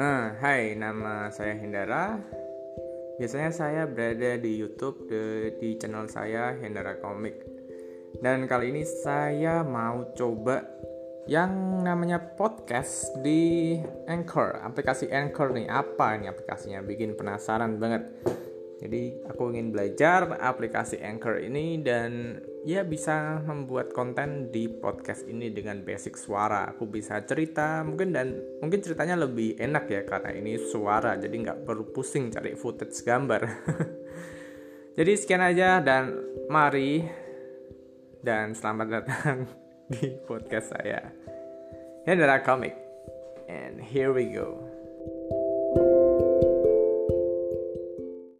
Uh, nama saya Hendara. Biasanya saya berada di YouTube di, di channel saya Hendara Comic. Dan kali ini saya mau coba yang namanya podcast di Anchor. Aplikasi Anchor nih, apa ini aplikasinya? Bikin penasaran banget. Jadi aku ingin belajar aplikasi Anchor ini dan ya bisa membuat konten di podcast ini dengan basic suara. Aku bisa cerita mungkin dan mungkin ceritanya lebih enak ya karena ini suara jadi nggak perlu pusing cari footage gambar. jadi sekian aja dan mari dan selamat datang di podcast saya. Hendra Comic and here we go.